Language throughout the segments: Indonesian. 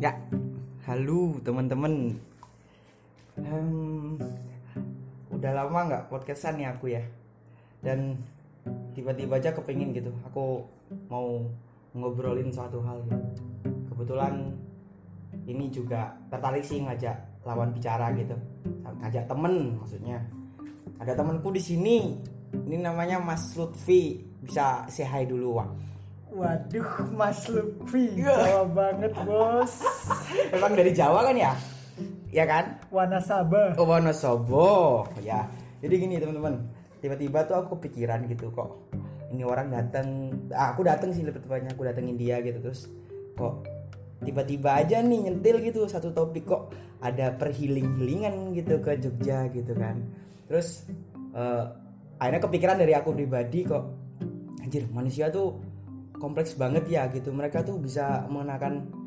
Ya, halo teman-teman. Hmm, udah lama nggak podcastan nih aku ya. Dan tiba-tiba aja kepingin gitu. Aku mau ngobrolin suatu hal gitu. Kebetulan ini juga tertarik sih ngajak lawan bicara gitu. Ngajak temen maksudnya. Ada temanku di sini. Ini namanya Mas Lutfi. Bisa say hi dulu, Wak. Waduh, Mas Lutfi, Iya. Jawa banget bos. Emang dari Jawa kan ya? Ya kan? Wanasaba. Oh Wonosobo ya. Jadi gini teman-teman, tiba-tiba tuh aku kepikiran gitu kok. Ini orang datang, ah, aku datang sih lebih tepatnya aku datengin dia gitu terus kok tiba-tiba aja nih nyentil gitu satu topik kok ada perhiling-hilingan gitu ke Jogja gitu kan. Terus eh, akhirnya kepikiran dari aku pribadi kok anjir manusia tuh kompleks banget ya gitu. Mereka tuh bisa mengenakan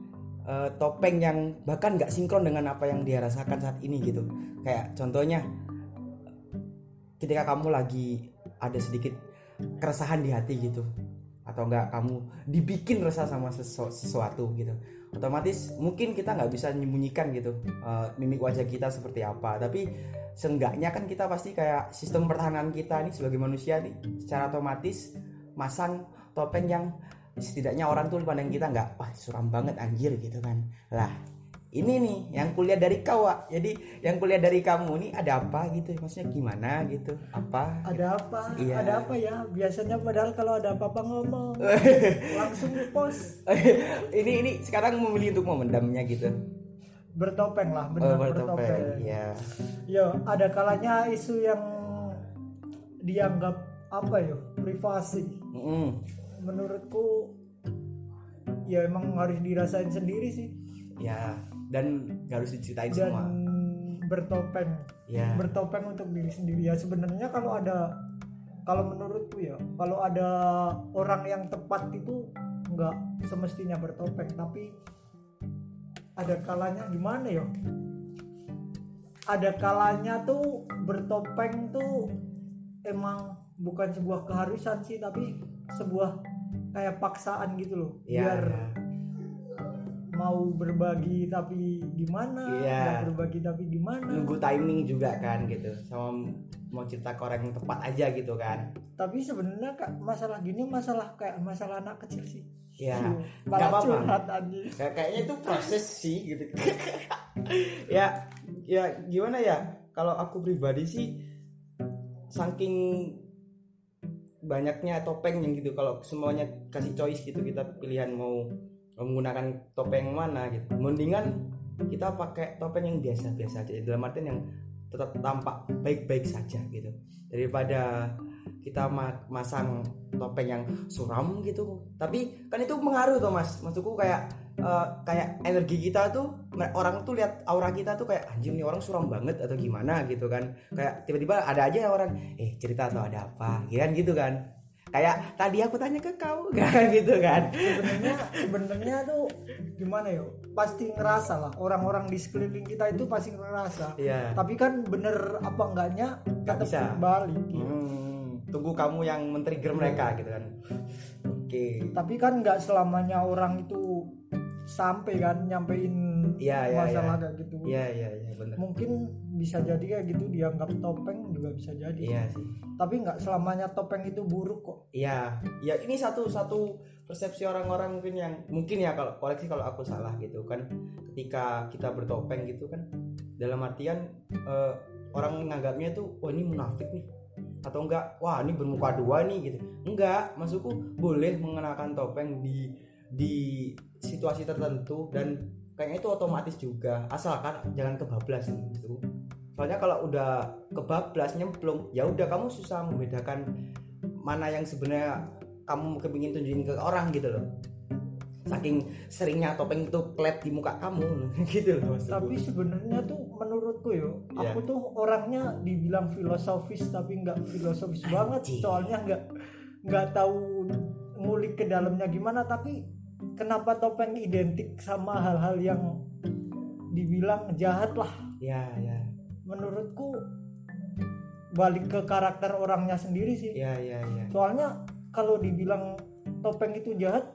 eh, topeng yang bahkan nggak sinkron dengan apa yang dia rasakan saat ini gitu kayak contohnya ketika kamu lagi ada sedikit keresahan di hati gitu atau enggak kamu dibikin resah sama sesu- sesuatu gitu otomatis mungkin kita nggak bisa menyembunyikan gitu eh, mimik wajah kita seperti apa tapi seenggaknya kan kita pasti kayak sistem pertahanan kita nih sebagai manusia nih secara otomatis masang topeng yang setidaknya orang tuh pandang kita nggak wah suram banget anjir gitu kan lah ini nih yang kuliah dari kau Wak. jadi yang kuliah dari kamu nih ada apa gitu maksudnya gimana gitu apa Ada apa? Iya. Ada apa ya? Biasanya padahal kalau ada apa-apa ngomong langsung post ini ini sekarang memilih untuk memendamnya gitu bertopeng lah, oh, benar bertopeng bertopeng. ya Yo, ada kalanya isu yang dianggap apa yo? Privasi. Mm-mm. Menurutku ya emang harus dirasain sendiri sih. Ya dan nggak harus diceritain dan semua. bertopeng. ya. Bertopeng untuk diri sendiri. Ya sebenarnya kalau ada kalau menurutku ya kalau ada orang yang tepat itu nggak semestinya bertopeng. Tapi ada kalanya gimana ya? Ada kalanya tuh bertopeng tuh emang bukan sebuah keharusan sih tapi sebuah kayak paksaan gitu loh. Ya biar mau berbagi tapi gimana Iya. nggak berbagi tapi gimana. Nunggu timing juga kan gitu sama mau cerita ke orang yang tepat aja gitu kan. Tapi sebenarnya kak masalah gini masalah kayak masalah anak kecil sih. Ya Iya, nggak apa-apa. Kayak- kayaknya itu proses sih gitu. Ya ya gimana ya? Kalau aku pribadi sih saking banyaknya topeng yang gitu. Kalau semuanya kasih choice gitu kita pilihan mau menggunakan topeng mana gitu. Mendingan kita pakai topeng yang biasa-biasa aja. Dalam artian yang tetap tampak baik-baik saja gitu. Daripada kita ma- masang topeng yang suram gitu. Tapi kan itu mengaruh tuh mas. Maksudku kayak eh, kayak energi kita tuh orang tuh lihat aura kita tuh kayak anjing nih orang suram banget atau gimana? gitu kan. Kayak tiba-tiba ada aja orang eh cerita atau ada apa? Ya kan gitu kan. Kayak tadi aku tanya ke kau. Kan gitu kan. Sebenarnya sebenarnya tuh gimana ya pasti ngerasa lah orang-orang di sekeliling kita itu pasti ngerasa. Iya. Tapi kan bener apa enggaknya Nggak tetap bisa. kembali Hmm, tunggu kamu yang men-trigger mereka gitu kan. Oke. Tapi kan nggak selamanya orang itu sampai kan nyampein Iya, iya, masalah kayak gitu. Iya iya iya bener. Mungkin bisa jadi kayak gitu dianggap topeng juga bisa jadi. Iya sih. Tapi nggak selamanya topeng itu buruk kok. Iya, ya ini satu satu persepsi orang-orang mungkin yang mungkin ya kalau koleksi kalau aku salah gitu kan. Ketika kita bertopeng gitu kan dalam artian eh, orang menganggapnya tuh wah ini munafik nih. Atau enggak wah ini bermuka dua nih gitu. Enggak maksudku boleh mengenakan topeng di di situasi tertentu dan kayaknya itu otomatis juga asalkan jangan kebablas nih gitu soalnya kalau udah kebablas nyemplung ya udah kamu susah membedakan mana yang sebenarnya kamu kepingin tunjukin ke orang gitu loh saking seringnya topeng itu klep di muka kamu gitu loh maksudku. tapi sebenarnya tuh menurutku yo Iya. aku tuh orangnya dibilang filosofis tapi nggak filosofis banget soalnya nggak nggak tahu ngulik ke dalamnya gimana tapi kenapa topeng identik sama hal-hal yang dibilang jahat lah? Ya ya. Menurutku balik ke karakter orangnya sendiri sih. Ya ya ya. Soalnya kalau dibilang topeng itu jahat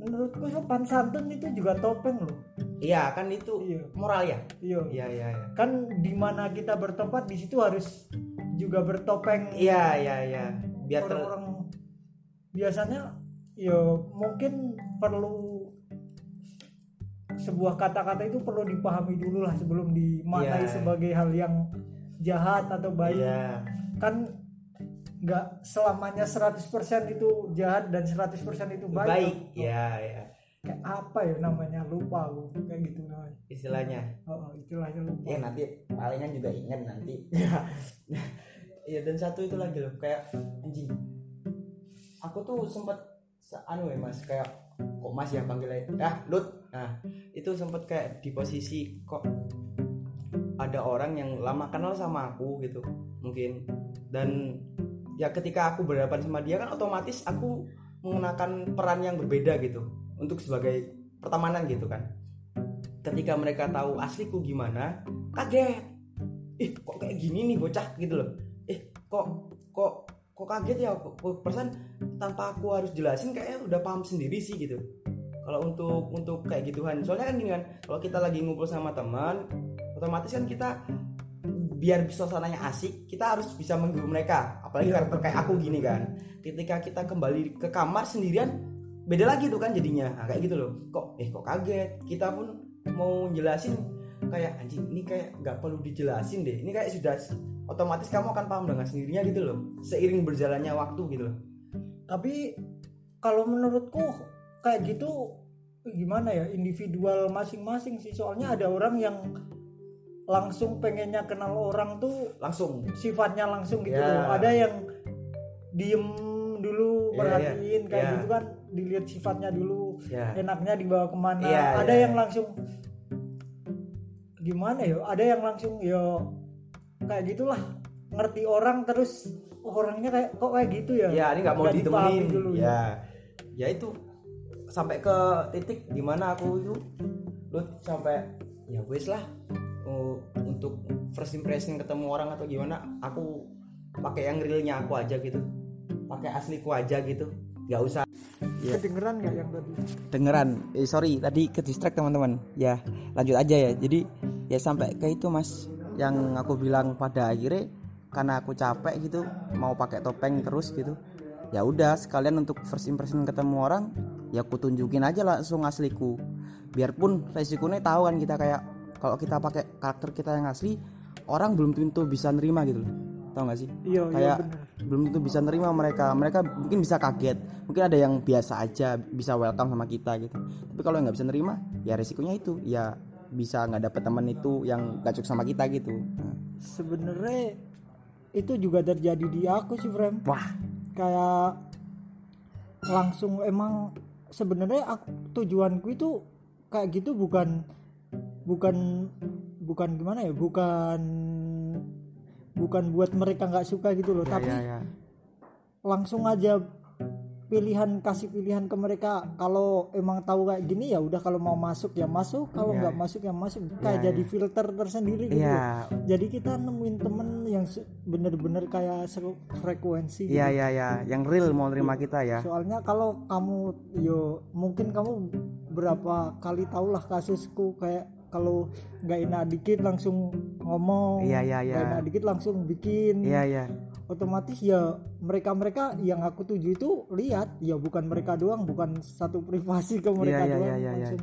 menurutku sopan santun itu juga topeng loh. Iya kan itu Iya. moral ya? Iya. Iya iya iya kan di mana kita bertempat di situ harus juga bertopeng. Iya iya iya biar ter orang-orang biasanya ya mungkin perlu sebuah kata-kata itu perlu dipahami dulu lah sebelum dimaknai Iya. sebagai hal yang jahat atau baik. Iya. Kan nggak selamanya 100% itu jahat dan 100% itu baik, baik iya iya. Kayak apa ya namanya? Lupa aku kayak gitu namanya. Istilahnya? Oh, istilahnya lupa. Ya nanti palingan juga ingat nanti. Iya dan satu itu lagi loh kayak anjing. Aku tuh sempet se- anu ya mas kayak kok mas ya panggilnya ah lut. Nah itu sempet kayak di posisi kok ada orang yang lama kenal sama aku gitu mungkin. Dan ya ketika aku berhadapan sama dia kan otomatis aku mengenakan peran yang berbeda gitu untuk sebagai pertemanan gitu kan. Ketika mereka tahu asliku gimana kaget. Ih kok kayak gini nih bocah gitu loh. Eh kok kok kok kaget ya kok, kok perasaan tanpa aku harus jelasin kayaknya udah paham sendiri sih gitu. Kalau untuk untuk kayak gituan. Soalnya kan gini kan kalau kita lagi ngumpul sama teman otomatis kan kita biar suasananya asik kita harus bisa menghibur mereka. Apalagi Iya, karakter kayak aku gini kan. Ketika kita kembali ke kamar sendirian beda lagi tuh kan jadinya. Nah, kayak gitu loh. Kok eh kok kaget? Kita pun mau jelasin kayak anjing ini kayak nggak perlu dijelasin deh. Ini kayak sudah otomatis kamu akan paham dengan sendirinya gitu loh. Seiring berjalannya waktu gitu loh tapi kalau menurutku kayak gitu gimana ya individual masing-masing sih. Soalnya ada orang yang langsung pengennya kenal orang tuh langsung. sifatnya langsung gitu Ya. loh. Ada yang diem dulu Iya, perhatiin iya. kayak Iya. gitu kan dilihat sifatnya dulu ya. enaknya dibawa ke mana. Iya, ada iya, yang langsung gimana ya ada yang langsung yo kayak gitulah. Ngerti orang terus orangnya kayak kok kayak gitu ya? Ya ini nggak mau ditemenin. dulu ya. Ya itu sampai ke titik di mana aku itu lu sampai ya wes lah uh, untuk first impression ketemu orang atau gimana aku pakai yang realnya aku aja gitu. Pakai asliku aja gitu. Nggak usah. Iya. kedengeran nggak yang tadi? Dengeran eh, sorry tadi ke distract teman-teman. Ya lanjut aja ya. Jadi ya sampai ke itu mas. Yang aku bilang pada akhirnya karena aku capek gitu mau pakai topeng terus gitu. Ya udah sekalian untuk first impression ketemu orang ya aku tunjukin aja langsung asliku. Biarpun resikonya tahu kan kita kayak kalau kita pakai karakter kita yang asli orang belum tentu bisa nerima gitu loh. Tau gak sih? Iya iya kayak bener belum tentu bisa nerima mereka. Mereka mungkin bisa kaget mungkin ada yang biasa aja bisa welcome sama kita gitu. Tapi kalau nggak bisa nerima ya resikonya itu. Ya bisa nggak dapet teman itu yang gak cocok sama kita gitu. Nah, sebenarnya itu juga terjadi di aku sih Frem wah. Kayak langsung emang sebenarnya aku tujuanku itu kayak gitu bukan bukan bukan gimana ya bukan bukan buat mereka nggak suka gitu loh. Ya, tapi ya, ya. langsung aja pilihan kasih pilihan ke mereka. Kalau emang tahu kayak gini ya udah kalau mau masuk ya masuk. Kalau Iya. nggak masuk ya masuk. Kayak Iya, jadi filter tersendiri gitu. Iya, jadi kita nemuin temen yang bener-bener kayak frekuensi iya, iya, iya, yang real mau nerima kita ya. soalnya kalau kamu yo mungkin kamu berapa kali tau lah kasusku. Kayak kalau nggak enak dikit langsung ngomong Iya, iya, iya. nggak enak dikit langsung bikin. Iya, iya, otomatis ya mereka mereka yang aku tuju itu lihat ya bukan mereka doang bukan satu privasi ke mereka iya, doang iya, iya, langsung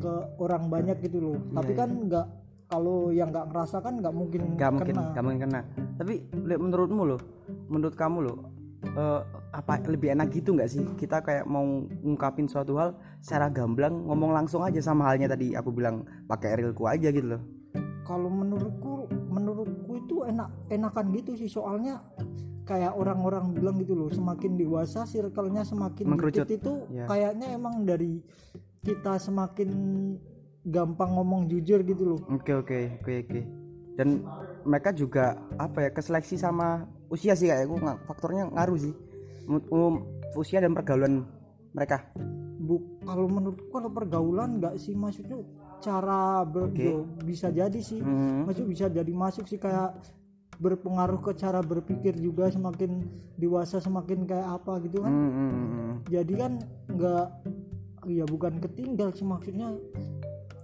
ke orang banyak gitu loh tapi iya. kan nggak kalau yang nggak ngerasa kan nggak mungkin nggak mungkin, nggak mungkin kena. Tapi menurutmu loh, menurut kamu loh, eh, apa lebih enak gitu nggak sih kita kayak mau ngungkapin suatu hal secara gamblang ngomong langsung aja sama halnya tadi aku bilang pakai realku aja gitu loh. kalau menurutku enak enakan gitu sih soalnya kayak orang-orang bilang gitu loh semakin dewasa circle-nya semakin Mengkerucut. dikit itu Ya. kayaknya emang dari kita semakin gampang ngomong jujur gitu loh Oke oke oke oke. Dan mereka juga apa ya keseleksi sama usia sih kayak nggak- faktornya ngaruh sih. Menurut- um, usia dan pergaulan mereka. Bu, kalau menurutku kalau pergaulan nggak sih maksudnya cara ber, Oke. yo, bisa jadi sih Hmm, maksud bisa jadi masuk sih kayak berpengaruh ke cara berpikir juga semakin dewasa semakin kayak apa gitu kan hmm, hmm, hmm, hmm. jadi kan nggak ya bukan ketinggal sih maksudnya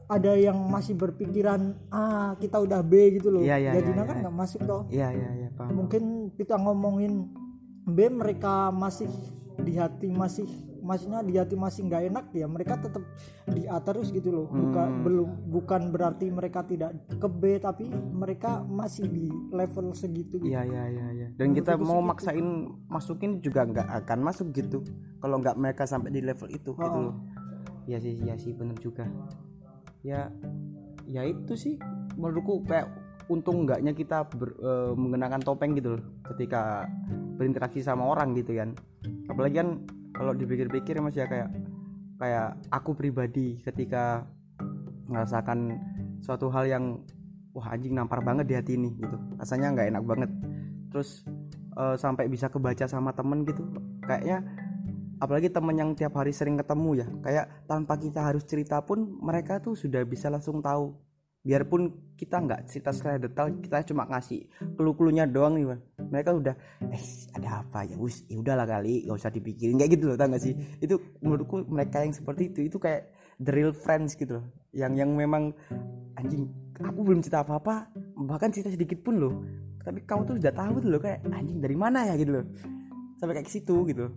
ada yang masih berpikiran ah kita udah B gitu loh Iya, iya, jadinya iya, kan iya. nggak masuk toh iya iya iya paham mungkin kita ngomongin B mereka masih di hati masih maksudnya di hati masih nggak enak ya mereka tetap di A terus gitu loh bukan Hmm. belum bukan berarti mereka tidak ke B tapi mereka masih di level segitu gitu. Iya iya iya iya. Dan Menurut kita mau sih gitu. maksain masukin juga nggak akan masuk gitu. Kalau nggak mereka sampai di level itu gitu Oh. loh. Iya sih iya sih bener juga. Ya ya itu sih menurutku kayak untung enggaknya kita ber- eh, mengenakan topeng gitu loh ketika berinteraksi sama orang gitu kan. Apalagi kan kalau dipikir-pikir mas ya kayak kayak aku pribadi ketika merasakan suatu hal yang wah anjing nampar banget di hati ini gitu. Rasanya nggak enak banget. Terus eh, sampai bisa kebaca sama temen gitu kayaknya apalagi temen yang tiap hari sering ketemu ya kayak tanpa kita harus cerita pun mereka tuh sudah bisa langsung tahu. Biarpun kita nggak cerita secara detail kita cuma ngasih clue-cluenya doang nih Bang. Mereka udah eh ada apa? Ya wis ya udahlah kali gak usah dipikirin. Kayak gitu loh tau gak sih? Itu menurutku mereka yang seperti itu itu kayak the real friends gitu loh. Yang yang memang anjing aku belum cerita apa-apa bahkan cerita sedikit pun loh. Tapi kamu tuh sudah tahu tuh loh kayak anjing dari mana ya? Gitu loh. Sampai kayak ke situ gitu.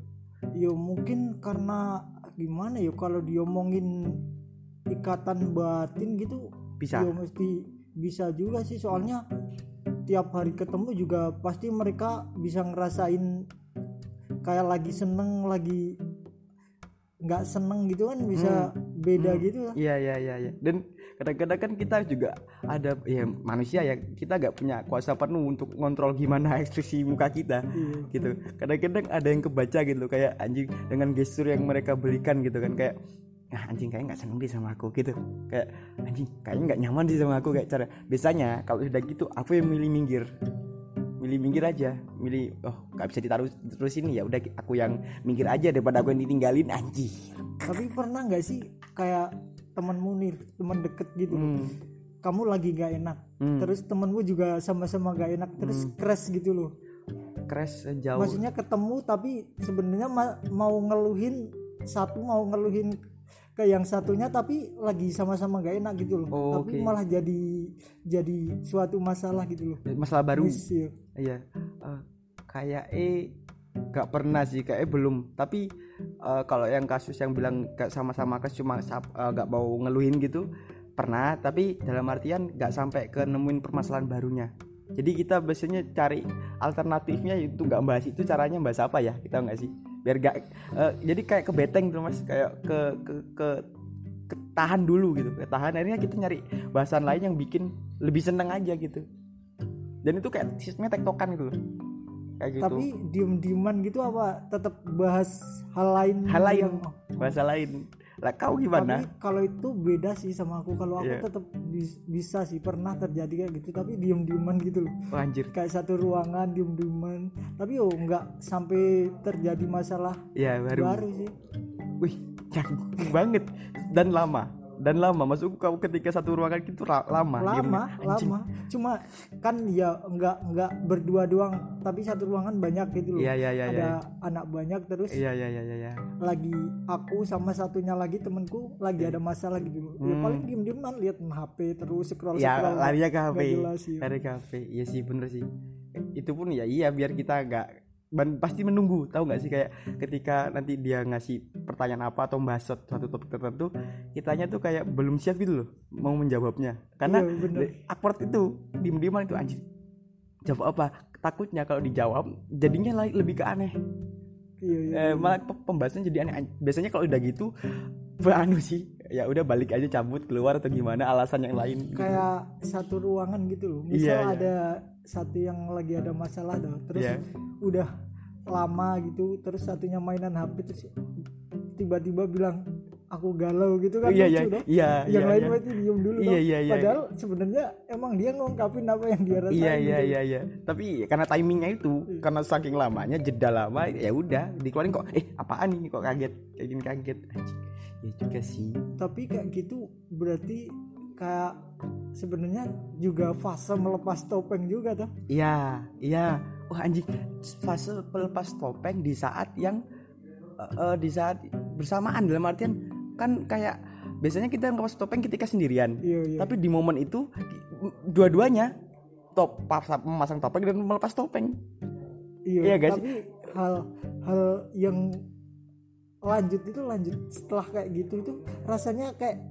Ya mungkin karena gimana ya kalau diomongin ikatan batin gitu bisa. ya mesti bisa juga sih. Soalnya tiap hari ketemu juga pasti mereka bisa ngerasain kayak lagi seneng lagi nggak seneng gitu kan bisa beda Hmm. gitu lah Iya iya iya iya. Dan kadang-kadang kan kita juga ada ya manusia ya kita nggak punya kuasa penuh untuk ngontrol gimana ekspresi muka kita Iya. gitu. Kadang-kadang ada yang kebaca gitu kayak anjing dengan gestur yang mereka berikan gitu kan kayak ah anjing kayaknya nggak seneng deh sama aku gitu. Kayak anjing kayaknya nggak nyaman sih sama aku kayak cara biasanya kalau sudah gitu aku yang milih minggir. Milih minggir aja. Milih oh nggak bisa ditaruh terus ini ya udah aku yang minggir aja daripada aku yang ditinggalin. Anjing tapi pernah nggak sih kayak temenmu nih temen deket gitu? Hmm. kamu lagi gak enak Hmm. terus temenmu juga sama-sama gak enak terus crash gitu loh. Crash jauh maksudnya ketemu tapi sebenarnya ma- mau ngeluhin satu mau ngeluhin ke yang satunya tapi lagi sama-sama gak enak gitu loh. Oh, tapi oke. malah jadi jadi suatu masalah gitu loh. Masalah baru. Miss, ya. iya. Eh, kayak eh gak pernah sih. Kayak eh, belum. Tapi eh, kalau yang kasus yang bilang gak sama-sama kes cuma eh, gak mau ngeluhin gitu pernah. Tapi dalam artian gak sampai ke nemuin permasalahan barunya. Jadi kita biasanya cari alternatifnya itu nggak bahas itu caranya bahas apa ya? Kita nggak sih biar gak eh, jadi kayak ke beteng tuh mas. Kayak ke ke ke ketahan dulu gitu. Ketahan akhirnya kita nyari bahasan lain yang bikin lebih seneng aja gitu. Dan itu kayak sistemnya tektokan gitu loh. Kayak gitu. Tapi diem-dieman gitu apa tetap bahas hal lain hal lain. yang- bahasa lain lah kau gimana? Tapi kalau itu beda sih sama aku. Kalau aku Iya. tetap bis- bisa sih. Pernah terjadi kayak gitu tapi diem-dieman gitu loh. Oh, anjir. Kayak satu ruangan diem-dieman. Tapi oh nggak sampai terjadi masalah ya baru, baru sih. Wih canggih banget dan lama dan lama. Maksudku kau ketika satu ruangan itu lama. Lama lama. cuma kan ya nggak nggak berdua doang tapi satu ruangan banyak gitu loh. Iya iya iya ada iya. anak banyak terus iya iya iya iya iya. lagi aku sama satunya lagi temenku lagi ada masalah gitu ya Hmm. paling diem dieman lihat HP terus scroll ya scroll. larinya ke HP jelas, lari ke HP iya sih bener sih. Itu pun ya iya biar kita nggak pasti menunggu tahu nggak sih? Kayak ketika nanti dia ngasih pertanyaan apa atau bahas suatu suatu topik tertentu kitanya tuh kayak belum siap gitu loh mau menjawabnya. Karena Iya, bener. awkward itu diem dieman itu anjir. Jawab apa? Takutnya kalau dijawab jadinya lebih ke aneh. Iya iya eh, malah pe- pembahasan jadi aneh biasanya kalau udah gitu anu sih ya udah balik aja cabut keluar atau gimana alasan yang lain gitu. kayak satu ruangan gitu loh misal Iya, iya. ada satu yang lagi ada masalah dah terus Iya. udah lama gitu terus satunya mainan HP terus tiba-tiba bilang aku galau gitu kan iya lucu iya dah. iya yang iya, lain iya. berarti diem dulu Iya, dong. iya, iya. padahal sebenarnya emang dia ngungkapin apa yang dia rasain iya iya gitu. iya iya tapi karena timingnya itu karena saking lamanya jeda lama ya udah dikeluarin kok eh apaan nih kok kaget kayak gini kaget Anjing. Ya juga sih. Tapi kayak gitu berarti kayak sebenarnya juga fase melepas topeng juga tuh iya iya. Wah anjing. Fase pelepas topeng di saat yang eh, eh, di saat bersamaan. Dalam artian kan kayak biasanya kita ngelepas topeng ketika sendirian. Iya iya. Tapi di momen itu dua-duanya top pas- memasang topeng dan melepas topeng. Iya iya guys. tapi hal hal yang lanjut itu lanjut setelah kayak gitu itu rasanya kayak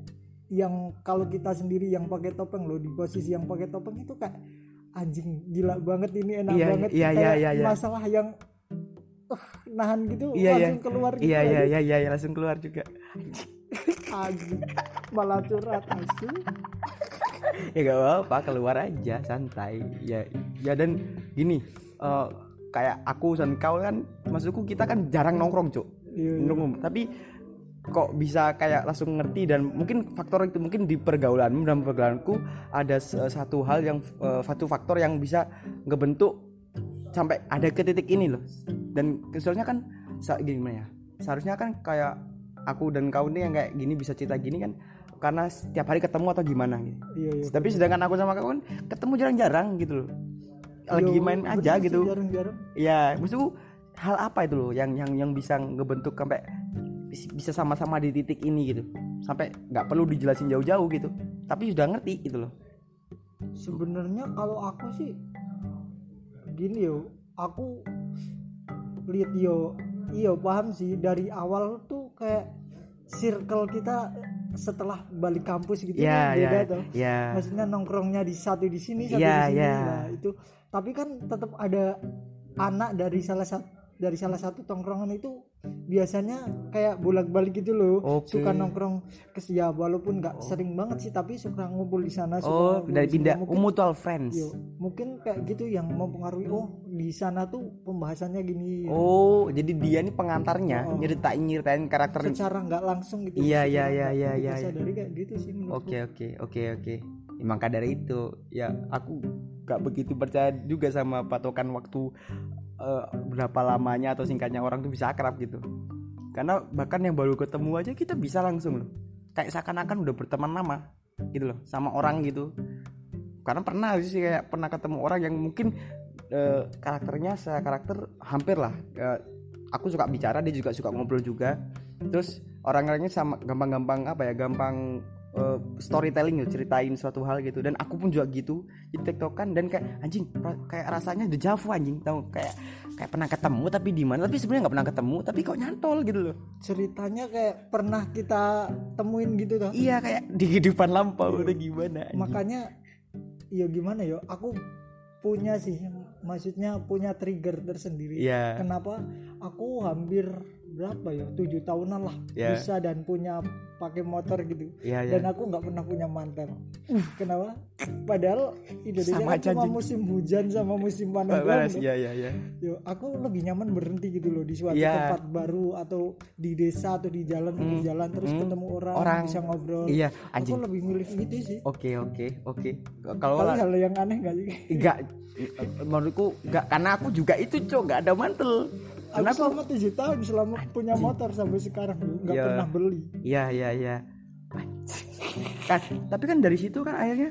yang kalau kita sendiri yang pakai topeng loh di posisi yang pakai topeng itu kayak anjing gila banget ini enak Iya, banget. iya, kayak iya, iya, iya. masalah yang eh, nahan gitu Iya, iya. langsung keluar gitu iya iya iya iya iya, langsung keluar juga. Anjing malah curhat asu ya gak apa-apa keluar aja santai. Ya ya dan gini eh, kayak aku dan kau kan maksudku kita kan jarang nongkrong cuk Iya, iya. tapi kok bisa kayak langsung ngerti dan mungkin faktor itu mungkin di pergaulanmu dan pergaulanku ada s- satu hal yang eh, satu faktor yang bisa ngebentuk sampai ada ke titik ini loh. Dan seharusnya kan gimana ya seharusnya kan kayak aku dan kau nih yang kayak gini bisa cerita gini kan karena setiap hari ketemu atau gimana gitu. Iya iya tapi sedangkan aku sama kau kan ketemu jarang-jarang gitu loh. Lagi Yo, main aja gitu. jarang-jarang? Ya maksudku hal apa itu loh yang yang yang bisa ngebentuk sampai bis- bisa sama-sama di titik ini gitu. Sampai nggak perlu dijelasin jauh-jauh gitu. Tapi sudah ngerti gitu loh. Sebenarnya kalau aku sih gini yo aku lihat yo iyo paham sih. Dari awal tuh kayak circle kita setelah balik kampus gitu ya kan beda ya tuh ya. Maksudnya nongkrongnya di satu di sini satu Iya, di sini. iya. Nah, itu. Tapi kan tetap ada anak dari salah satu dari salah satu tongkrongan itu biasanya kayak bolak-balik gitu loh Oke. suka nongkrong ke ya walaupun nggak sering banget sih tapi suka ngumpul di sana suka oh dari pindah mungkin, mutual friends yo, mungkin kayak gitu yang mempengaruhi oh di sana tuh pembahasannya gini oh jadi dia nih pengantarnya Oh. nyeritain nyeritain karakter secara nggak langsung gitu Iya, iya, iya, iya, iya, iya. dari kayak gitu sih. Oke oke oke oke. Ya, Maka dari itu ya aku gak begitu percaya juga sama patokan waktu eh, berapa lamanya atau singkatnya orang tuh bisa akrab gitu. Karena bahkan yang baru ketemu aja kita bisa langsung loh. Kayak seakan-akan udah berteman lama gitu loh sama orang gitu. Karena pernah sih kayak pernah ketemu orang yang mungkin eh, karakternya saya karakter hampir lah. Eh, aku suka bicara dia juga suka ngobrol juga. Terus orang-orangnya sama gampang-gampang apa ya gampang eh, storytelling gitu ceritain suatu hal gitu. Dan aku pun juga gitu di tiktokan dan kayak anjing ra- kayak rasanya deja vu anjing tahu kayak kayak pernah ketemu tapi di mana tapi sebenarnya nggak pernah ketemu tapi kok nyantol gitu loh. Ceritanya kayak pernah kita temuin gitu tuh iya kayak di kehidupan lampau udah gimana anjing. makanya ya gimana ya aku punya sih maksudnya punya trigger tersendiri. Iya. kenapa? Aku hampir berapa ya tujuh tahunan lah Iya. bisa dan punya pakai motor gitu iya iya dan aku nggak pernah punya mantan kenapa padahal Indonesia Sama kan cuma musim hujan sama musim panas doang tuh. iya iya iya Yo, aku lebih nyaman berhenti gitu loh di suatu Iya. tempat baru atau di desa atau di jalan di jalan terus hmm. ketemu orang, Orang. bisa ngobrol. iya Aku anjing lebih milih gitu sih. oke oke oke kalau Kalau hal yang aneh gak sih? enggak menurutku enggak karena aku juga itu cok enggak ada mantel Karena aku selama tujuh tahun selama punya motor sampai sekarang nggak Iya. pernah beli. Iya iya iya. kan tapi kan dari situ kan akhirnya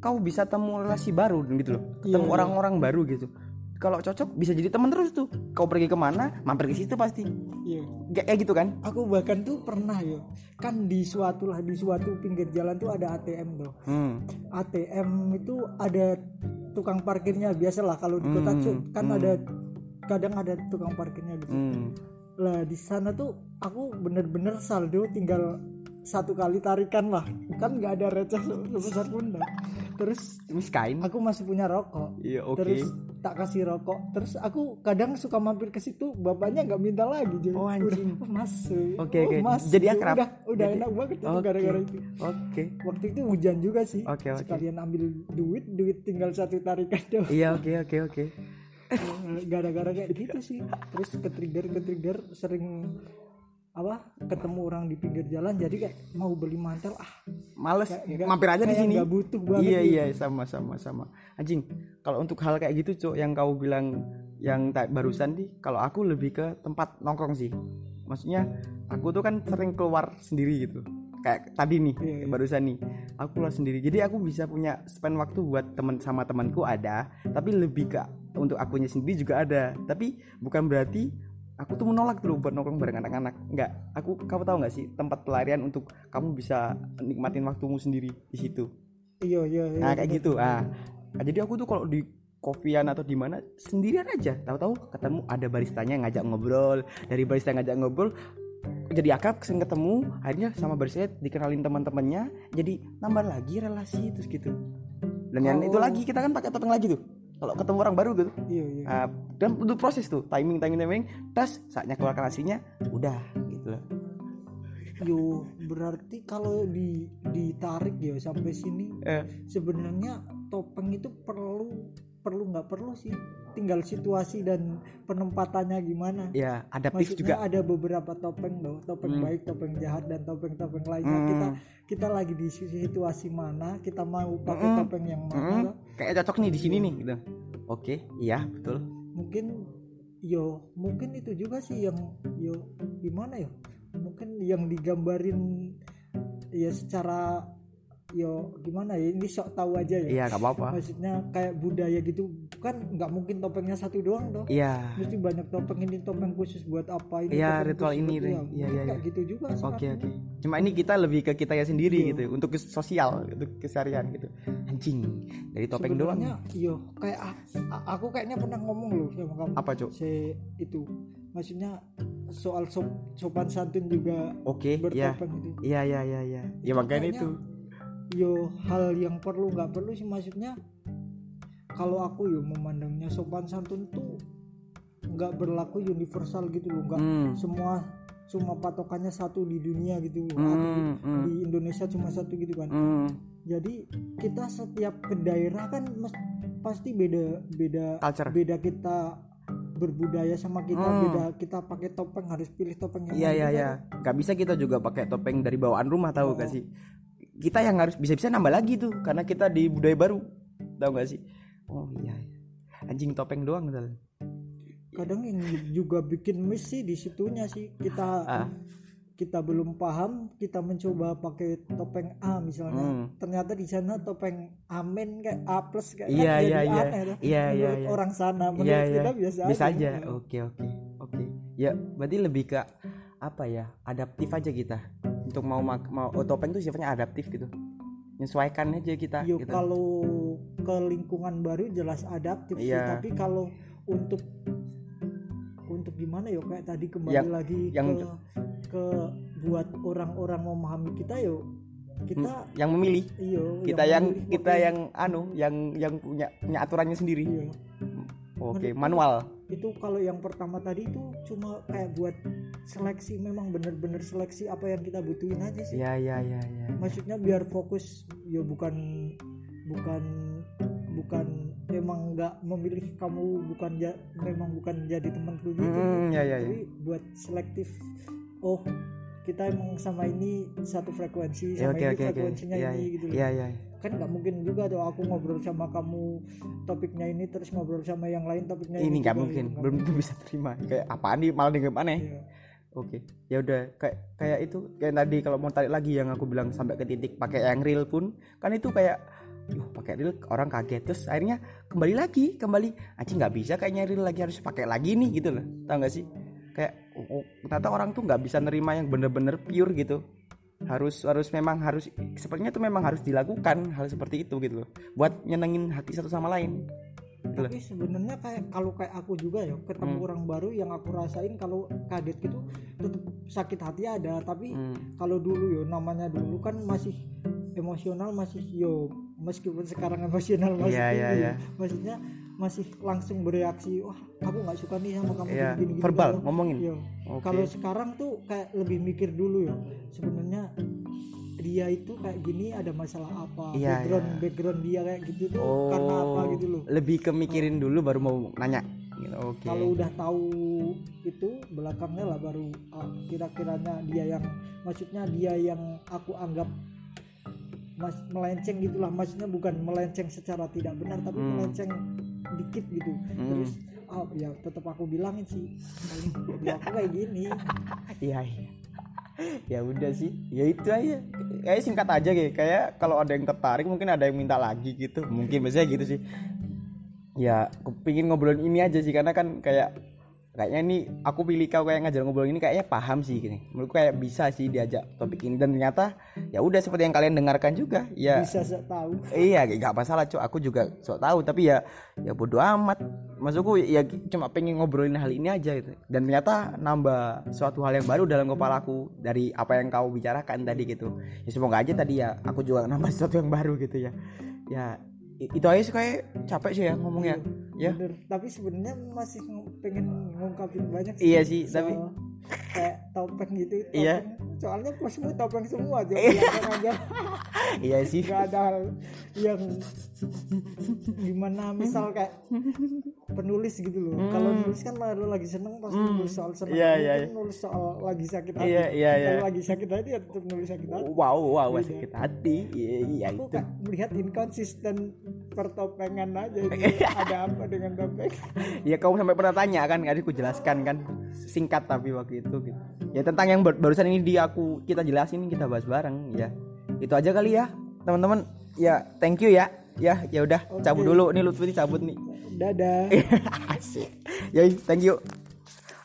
kau bisa temu relasi baru gitu loh. Ketemu Iya, orang-orang baru gitu. Kalau cocok bisa jadi teman terus tuh. Kau pergi ke mana, mampir ke situ pasti. Iya. Kayak kayak gitu kan? Aku bahkan tuh pernah yo, kan di suatu lah di suatu pinggir jalan tuh ada ATM tuh. Hmm. ATM itu ada tukang parkirnya biasalah kalau di kota Hmm, Cuk, kan hmm. ada kadang ada tukang parkirnya gitu. Hmm. lah di sana tuh aku bener-bener saldo tinggal satu kali tarikan lah kan nggak ada receh se- sebesar pun dah. terus Ini kain. aku masih punya rokok Iya oke. terus tak kasih rokok terus aku kadang suka mampir ke situ bapaknya nggak minta lagi jadi Oh, anjing. udah, oh, mas eh. Oke, Oh, oke. mas. Jadi akrab? udah udah Jadi- enak banget Oke. gara-gara itu Oke. waktu itu hujan juga sih Oke, oke. sekalian ambil duit duit tinggal satu tarikan doang Iya oke oke oke. Eh, gara-gara kayak gitu sih terus ke trigger ke trigger sering apa ketemu orang di pinggir jalan jadi kayak mau beli mantel ah Males Kayak mampir aja di sini. nggak butuh banget Iya gitu. iya sama sama sama. Anjing, kalau untuk hal kayak gitu, Cok, yang kau bilang yang tak barusan di, kalau aku lebih ke tempat nongkrong sih. Maksudnya aku tuh kan sering keluar sendiri gitu. Kayak tadi nih, Iya, iya. barusan nih. Aku keluar sendiri. Jadi aku bisa punya spend waktu buat teman sama temanku ada, tapi lebih ke untuk akunya sendiri juga ada. Tapi bukan berarti aku tuh menolak dulu buat nongkrong bareng anak-anak. Nggak. Aku kamu tahu nggak sih tempat pelarian untuk kamu bisa nikmatin waktumu sendiri di situ? Iya iya iya. Nah kayak bener. gitu. Ah. Nah, jadi aku tuh kalau di kopian atau di mana sendirian aja. Tahu-tahu ketemu ada baristanya yang ngajak ngobrol. Dari barista yang ngajak ngobrol jadi akrab sering ketemu. Akhirnya sama barista dikenalin teman-temannya. Jadi nambah lagi relasi terus gitu. Dan yang Oh. itu lagi kita kan pakai topeng lagi tuh kalau ketemu orang baru gitu. Iya iya. Ah, dan butuh proses tuh timing timing timing tas saatnya keluarkan nasinya udah gitu loh. Yo berarti kalau di ditarik ya sampai sini Eh, sebenarnya topeng itu perlu perlu nggak perlu sih. Tinggal situasi dan penempatannya gimana. Ya adaptif maksudnya juga. ada beberapa topeng loh. Topeng Hmm. baik topeng jahat dan topeng-topeng lainnya Hmm. kita kita lagi di situasi mana kita mau pakai Hmm. topeng yang mana loh. kayak cocok nih di sini nih gitu. Oke iya betul. Mungkin yo mungkin itu juga sih yang yo gimana ya mungkin yang digambarin ya secara yo gimana ya ini sok tahu aja ya iya nggak apa-apa maksudnya kayak budaya gitu kan nggak mungkin topengnya satu doang dong iya mesti banyak topeng ini topeng khusus buat apa ini Iya, ritual ini, iya, Iya, iya, kayak iya. gitu juga Oke oke. Cuma ini kita lebih ke kita ya sendiri Iya. gitu, untuk sosial, untuk keseharian gitu. Anjing dari topeng doang. Sebenarnya, yo kayak a- a- aku kayaknya pernah ngomong loh sama kamu Apa cok? se itu maksudnya soal sop- sopan santun juga Oke, ya, bertopeng itu iya iya iya iya. Ya makanya itu. Yo hal yang perlu nggak perlu sih maksudnya kalau aku yo memandangnya sopan santun tuh nggak berlaku universal gitu loh nggak Hmm. semua cuma patokannya satu di dunia gitu loh Hmm, Atau hmm. di Indonesia cuma satu gitu kan Hmm. jadi kita setiap ke daerah kan mes- pasti beda beda Culture. beda kita berbudaya sama kita Hmm. beda kita pakai topeng harus pilih topeng yang Iya iya juga iya. kan. Gak bisa kita juga pakai topeng dari bawaan rumah tahu Oh. gak sih? Kita yang harus bisa-bisa nambah lagi tuh karena kita di budaya baru. Tahu gak sih? Oh iya. Anjing topeng doang gitu. kadang yang juga bikin miss sih di situnya sih kita Ah. kita belum paham kita mencoba pakai topeng A misalnya Hmm. ternyata di sana topeng amin kayak A plus kayak Iya, kan jadi iya, iya. aneh tuh. Iya, iya, Menurut iya. orang sana menurut Iya iya. kita biasa, Bisa aja. aja Oke oke oke. Ya berarti lebih ke apa ya? Adaptif aja kita. Untuk mau mau topeng tuh sifatnya adaptif gitu. Menyesuaikan aja kita. Yo gitu. kalau ke lingkungan baru jelas adaptif sih, Iya. tapi kalau untuk untuk gimana yo kayak tadi kembali Yang- lagi yang- ke ke buat orang-orang memahami kita yo kita yang memilih iyo kita yang, memilih kita yang anu yang yang punya punya aturannya sendiri. iya. Oke, manual. Itu kalau yang pertama tadi itu cuma kayak buat seleksi memang bener-bener seleksi apa yang kita butuhin aja sih Ya ya ya ya. maksudnya biar fokus ya bukan bukan bukan memang nggak memilih kamu bukan ja, memang bukan jadi temanku gitu Hmm, ya ya ya. tapi buat selektif oh kita emang sama ini satu frekuensi Ya sama oke ini oke oke. frekuensinya Iya ini iya. gitu loh Iya iya. kan nggak mungkin juga tuh aku ngobrol sama kamu topiknya ini terus ngobrol sama yang lain topiknya Ini nggak mungkin, gitu. Nggak belum tentu bisa terima. Kayak apaan nih malah dengan aneh. Iya. Oke, ya udah kayak kayak itu kayak tadi kalau mau tarik lagi yang aku bilang sampai ke titik pakai yang real pun kan itu kayak Yuh, pakai real orang kaget terus akhirnya kembali lagi kembali anjing nggak bisa kayaknya real lagi harus pakai lagi nih gitu loh tau gak sih kayak ternyata orang tuh nggak bisa nerima yang bener-bener pure gitu harus harus memang harus sepertinya tuh memang harus dilakukan hal seperti itu gitu loh buat nyenengin hati satu sama lain gitu tapi sebenarnya kayak kalau kayak aku juga ya ketemu Hmm. orang baru yang aku rasain kalau kaget gitu tetap sakit hati ada tapi Hmm. kalau dulu yo namanya dulu kan masih emosional masih yo meskipun sekarang emosional masih iya, tinggi, iya. maksudnya masih langsung bereaksi wah aku nggak suka nih sama kamu Iya, gini, gini, verbal Kalau- ngomongin Yo. Oke. Kalau sekarang tuh kayak lebih mikir dulu ya. Sebenarnya dia itu kayak gini ada masalah apa? Iya, background iya. background dia kayak gitu tuh karena apa gitu loh. lebih ke mikirin dulu baru mau nanya gitu. oke Kalau udah tahu itu belakangnya lah baru ah, kira-kiranya dia yang maksudnya dia yang aku anggap mas melenceng gitulah maksudnya bukan melenceng secara tidak benar tapi Hmm. melenceng dikit gitu Hmm. terus ah ya tetap aku bilangin sih ya aku kayak gini Iya iya. Ya udah sih, ya itu aja. Kayak singkat aja kayak kayak kalau ada yang tertarik mungkin ada yang minta lagi gitu. Mungkin biasanya gitu sih. Ya, aku pingin ngobrolin ini aja sih karena kan kayak kayaknya ini aku pilih kau kayak ngajar ngobrol ini kayaknya paham sih gini. Menurutku kayak bisa sih diajak topik ini. Dan ternyata ya udah seperti yang kalian dengarkan juga ya. Bisa saya tahu. Iya gak masalah cok aku juga sok tahu tapi ya ya bodo amat. Maksudku ya cuma pengen ngobrolin hal ini aja gitu. Dan ternyata nambah suatu hal yang baru dalam kepalaku dari apa yang kau bicarakan tadi gitu. Ya semoga aja tadi ya aku juga nambah sesuatu yang baru gitu ya. Ya itu aja sih kayak capek sih ya ngomongnya ya Bener. tapi sebenarnya masih ng- pengen ngungkapin banyak sih iya sih soal tapi kayak topeng gitu Iya. topeng. soalnya posmu topeng semua aja Iya. aja iya sih nggak ada hal yang gimana misal kayak penulis gitu loh kalau nulis kan lo lagi seneng pasti nulis soal seneng Hmm. Iya, Ini iya, kan iya. nulis soal lagi sakit hati Iya, iya, iya. kalau lagi sakit hati ya tetap nulis sakit hati wow wow Beda. sakit hati iya iya aku itu kayak melihat inkonsisten pertopengan aja ada apa dengan topeng? Ya kamu sampai pernah tanya kan tadi aku jelaskan kan singkat tapi waktu itu gitu. Ya tentang yang bar- barusan ini di aku kita jelasin kita bahas bareng ya. Itu aja kali ya teman-teman. Ya thank you ya. Ya ya udah cabut dulu. Nih Lutfi cabut nih. Dadah. Asik. Ya thank you.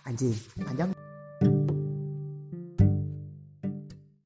Anjing panjang